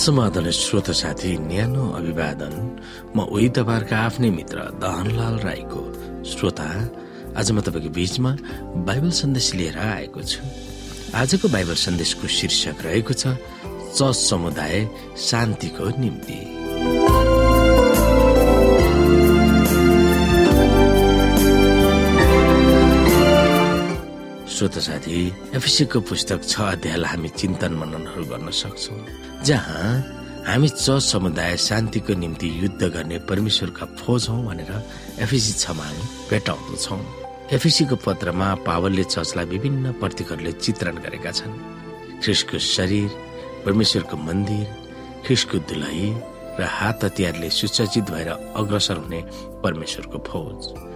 समाधान श्रोत साथी न्यानो अभिवादन। म उही तपाईँहरूका आफ्नै मित्र दहनलाल राईको श्रोता। आज म तपाईँको बीचमा बाइबल सन्देश लिएर आएको छु। आजको बाइबल सन्देशको शीर्षक रहेको छ चर्च समुदाय शान्तिको निम्ति। श्रोत साथी एफिसीको पुस्तक छ अध्यायलाई हामी चिन्तन मननहरू गर्न सक्छौँ जहाँ हामी चर्च समुदाय शान्तिको निम्ति युद्ध गर्ने परमेश्वरका फौज हौ भनेर एफिसी छमा हामी भेटाउँदछौ। एफिसीको पत्रमा पावलले चर्चलाई विभिन्न प्रतीकहरूले चित्रण गरेका छन्। ख्रिसको शरीर परमेश्वरको मन्दिर ख्रिसको दुलही र हात हतियारले सुसज्जित भएर अग्रसर हुने परमेश्वरको फौज।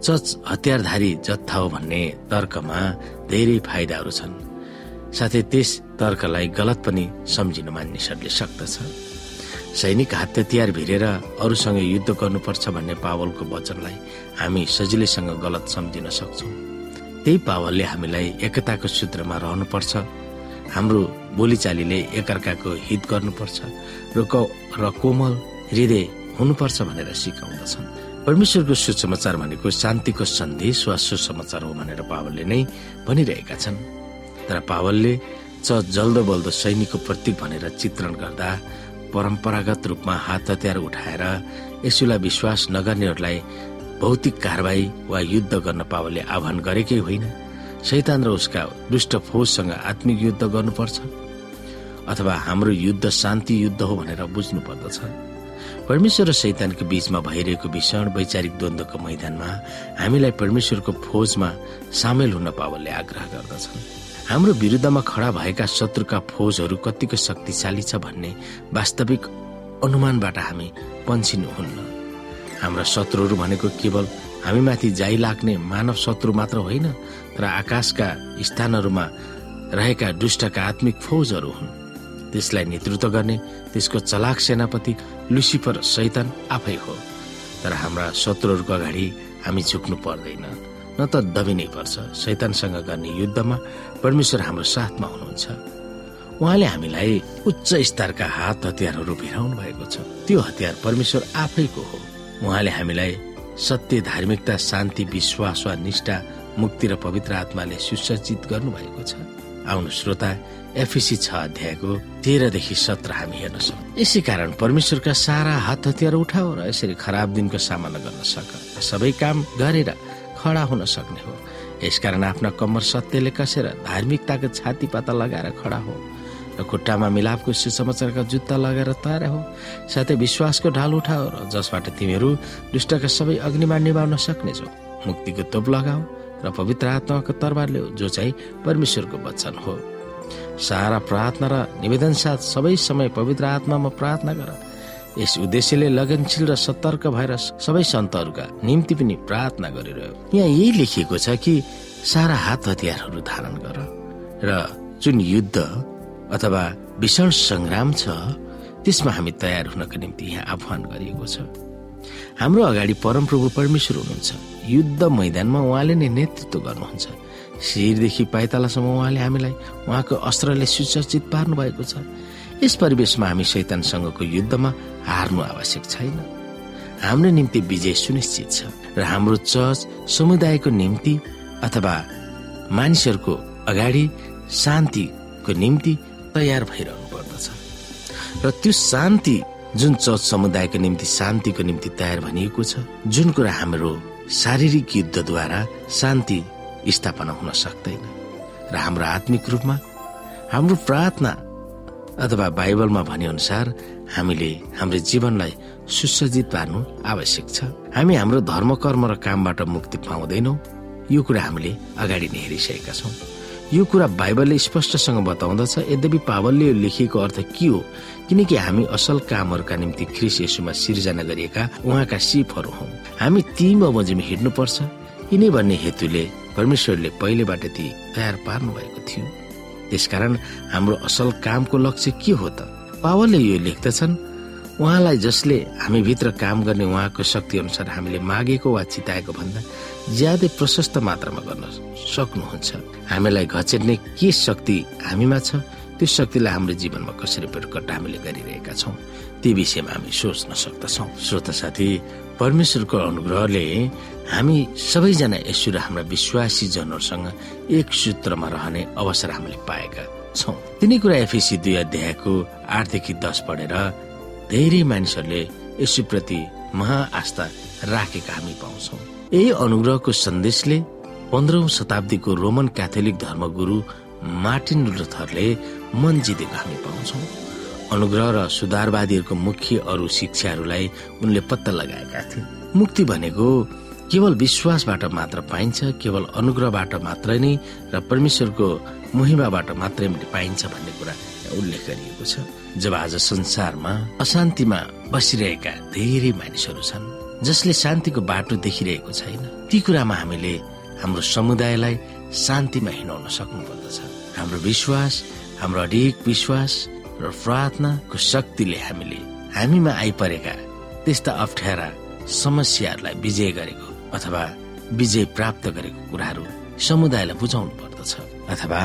चर्च हतियारधारी जत्था हो भन्ने तर्कमा धेरै फाइदाहरू छन्। साथै त्यस तर्कलाई गलत पनि सम्झिन मानिसहरूले सक्दछ। सैनिक हात हतियार भिरेर अरूसँग युद्ध गर्नुपर्छ भन्ने पावलको वचनलाई हामी सजिलैसँग गलत सम्झिन सक्छौँ। त्यही पावलले हामीलाई एकताको सूत्रमा रहनुपर्छ। हाम्रो बोलीचालीले एकअर्काको हित गर्नुपर्छ। र र कोमल हृदय हुनुपर्छ भनेर सिकाउँदछन्। परमेश्वरको सुसमाचार भनेको शान्तिको सन्देश वा सुसमाचार हो भनेर पावलले नै भनिरहेका छन्। तर पावलले च जल्दो बल्दो सैनिकको प्रतीक भनेर चित्रण गर्दा परम्परागत रूपमा हात हतियार उठाएर यसुलाई विश्वास नगर्नेहरूलाई भौतिक कारवाही वा युद्ध गर्न पावलले आह्वान गरेकै होइन। शैतान र उसका दुष्ट फौजसँग आत्मिक युद्ध गर्नुपर्छ अथवा हाम्रो युद्ध शान्ति युद्ध हो भनेर बुझ्नु पर्दछ परमेश्वर र शैतानको बीचमा भइरहेको भीषण वैचारिक द्वन्द्वको मैदानमा हामीलाई परमेश्वरको फौजमा सामेल हुन पावलले आग्रह गर्दछन्। हाम्रो विरुद्धमा खडा भएका शत्रुका फौजहरू कतिको शक्तिशाली छ भन्ने वास्तविक अनुमानबाट हामी पन्छिनुहुन्न हाम्रा शत्रुहरू भनेको केवल हामीमाथि जाइ लाग्ने मानव शत्रु मात्र होइन तर आकाशका स्थानहरूमा रहेका दुष्टका आत्मिक फौजहरू हुन्। त्यसलाई नेतृत्व गर्ने त्यसको चलाक सेनापति लुसिफर सैतन आफै हो। तर हाम्रा शत्रुहरूको अगाडि हामी झुक्नु पर्दैन। न त दबिनै पर्छ। शैतानसँग गर्ने युद्धमा परमेश्वर हाम्रो साथमा हुनुहुन्छ। उहाँले हामीलाई उच्च स्तरका हात हतियारहरू भिराउनु भएको छ। त्यो हतियार परमेश्वर आफैको हो। उहाँले हामीलाई सत्य धार्मिकता शान्ति विश्वास वा निष्ठा मुक्ति र पवित्र आत्माले सुसज्जित गर्नु भएको छ। आउनु श्रोता एफिसी छ अध्यायको तेह्रदेखि सत्र हामी हेर्न सक्छौँ। यसै कारण परमेश्वरका सारा हात हतियार उठाओ र यसरी खराब दिनको सामना गर्न सक। सबै काम गरेर खडा हुन सक्ने हो। यसकारण आफ्ना कम्मर सत्यले कसेर धार्मिकताको छाती पाता लगाएर खडा हो र खुट्टामा मिलापको सुसमाचारका जुत्ता लगाएर तयार हो। साथै विश्वासको ढाल उठाओ र जसबाट तिमीहरू दुष्टका सबै अग्निमा निभाउन सक्नेछौ। मुक्तिको तोप लगाऊ र पवित्र आत्माको तरबार ल्याऊ जो चाहिँ परमेश्वरको वचन हो। सारा प्रार्थना र निवेदन साथ सबै समय पवित्र आत्मामा प्रार्थना गर। यस उद्देश्यले लगनशील र सतर्क भएर सबै सन्तहरूका निम्ति पनि प्रार्थना गरिरह्यो। यहाँ यही लेखिएको छ कि सारा हात हतियारहरू धारण गर र जुन युद्ध अथवा भीषण संग्राम छ त्यसमा हामी तयार हुनको निम्ति यहाँ आह्वान गरिएको छ। हाम्रो अगाडि परमप्रभु परमेश्वर हुनुहुन्छ। युद्ध मैदानमा उहाँले नै नेतृत्व गर्नुहुन्छ। शिरदेखि पाइतालासम्म उहाँले हामीलाई उहाँको अस्त्रले सुसज्जित पार्नु भएको छ। यस परिवेशमा हामी शैतानसँगको युद्धमा हार्नु आवश्यक छैन। हाम्रो निम्ति विजय सुनिश्चित छ र हाम्रो चर्च समुदायको निम्ति अथवा मानिसहरूको अगाडि शान्तिको निम्ति तयार भइरहनु पर्दछ। र त्यो शान्ति जुन चर्च समुदायको निम्ति शान्तिको निम्ति तयार भनिएको छ जुन कुरा हाम्रो शारीरिक युद्धद्वारा शान्ति स्थापना हुन सक्दैन र हाम्रो आत्मिक रूपमा हाम्रो प्रार्थना अथवा बाइबलमा भने अनुसार हामीले हाम्रो जीवनलाई सुसज्जित पार्नु आवश्यक छ। हामी हाम्रो धर्म कर्म र कामबाट मुक्ति पाउँदैनौ। यो कुरा हामीले अगाडि नै हेरिसकेका छौँ। यो कुरा बाइबलले स्पष्टसँग बताउँदछ यद्यपि पावलले यो लेखिएको अर्थ के हो किनकि हामी असल कामहरूका निम्ति ख्रिस यसुमा सिर्जना गरिएका उहाँका सिपहरू हौ। हामी ती बमोजिम हिँड्नुपर्छ यिनै भन्ने हेतुले परमेश्वरले पहिलेबाट ती तयार पार्नु भएको थियो। त्यसकारण हाम्रो असल कामको लक्ष्य के हो त? पावलले यो लेख्दछन् उहाँलाई जसले हामी भित्र काम गर्ने उहाँको शक्ति अनुसार हामीले मागेको वा चिताएको भन्दा ज्यादै प्रशस्त मात्रामा गर्न सक्नुहुन्छ। हामीलाई घचेर्ने के शक्ति हामीमा छ त्यो शक्तिलाई हाम्रो जीवनमा कसरी प्रकट हामीले गरिरहेका छौँ ती विषयमा हामी सोच्न सक्दछौँ। श्रोता साथी परमेश्वरको अनुग्रहले हामी सबैजना यसो हाम्रा विश्वासी जनहरूसँग एक सूत्रमा रहने अवसर हामीले पाएका छौँ। तिनै कुरा एफएसी दुई अध्यायको आठदेखि दस पढेर धेरै मानिसहरूले यसुप्रति महा आस्था राखेका हामी पाउँछौ। यही अनुग्रहको सन्देशले पन्ध्रौं शताब्दीको रोमन क्याथोलिक धर्मगुरु मार्टिन लुथरले मन जितेको हामी पाउँछौ। अनुग्रह र सुधारवादीहरूको मुख्य अरू शिक्षाहरूलाई उनले पत्ता लगाएका थिए। मुक्ति भनेको केवल विश्वासबाट मात्र पाइन्छ केवल अनुग्रहबाट मात्रै नै र परमेश्वरको महिमाबाट मात्रै पाइन्छ भन्ने कुरा उल्लेख गरिएको छ। जब आज संसारमा अशान्तिमा बसिरहेका धेरै मानिसहरू छन् जसले शान्तिको बाटो देखिरहेको छैन ती कुरामा हामीले हाम्रो समुदायलाई शान्तिमा हिँडाउन सक्नु पर्दछ हाम्रो विश्वास हाम्रो अडिक विश्वास र प्रार्थनाको शक्तिले हामीले हामीमा आइपरेका त्यस्ता अप्ठ्यारा समस्याहरूलाई विजय गरेको अथवा विजय प्राप्त गरेको कुराहरू समुदायलाई बुझाउनु पर्दछ अथवा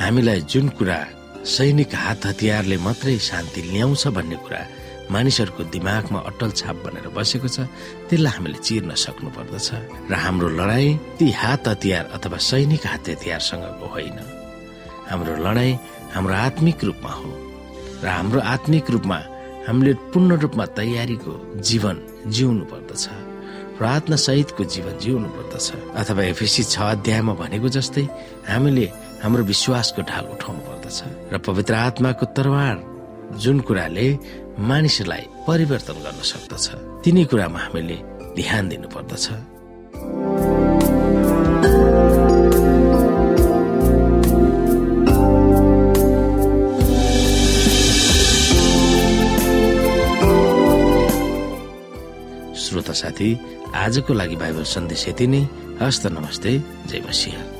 हामीलाई जुन कुरा सैनिक हात हतियारले मात्रै शान्ति ल्याउँछ भन्ने कुरा मानिसहरूको दिमागमा अटल छाप बनेर बसेको छ त्यसलाई हामीले चिर्न सक्नु पर्दछ र हाम्रो लडाई ती हात हतियार अथवा सैनिक हात हतियारसँगको होइन। हाम्रो लडाई हाम्रो आत्मिक रूपमा हो। र हाम्रो आत्मिक रूपमा हामीले पूर्ण रूपमा तयारीको जीवन जिउनु पर्दछ प्रार्थना सहितको जीवन जिउनु पर्दछ अथवा एफएसी छ अध्यायमा भनेको जस्तै हामीले हाम्रो विश्वासको ढाल उठाउनु पर्दछ र पवित्र आत्माको तरवार जुन कुराले मानिसलाई परिवर्तन गर्न सक्दछ तिनै कुरामा हामीले ध्यान दिनु पर्दछ श्रोता साथी आजको लागि बाइबल सन्देश यति नै। हस्त नमस्ते जय मसिंह।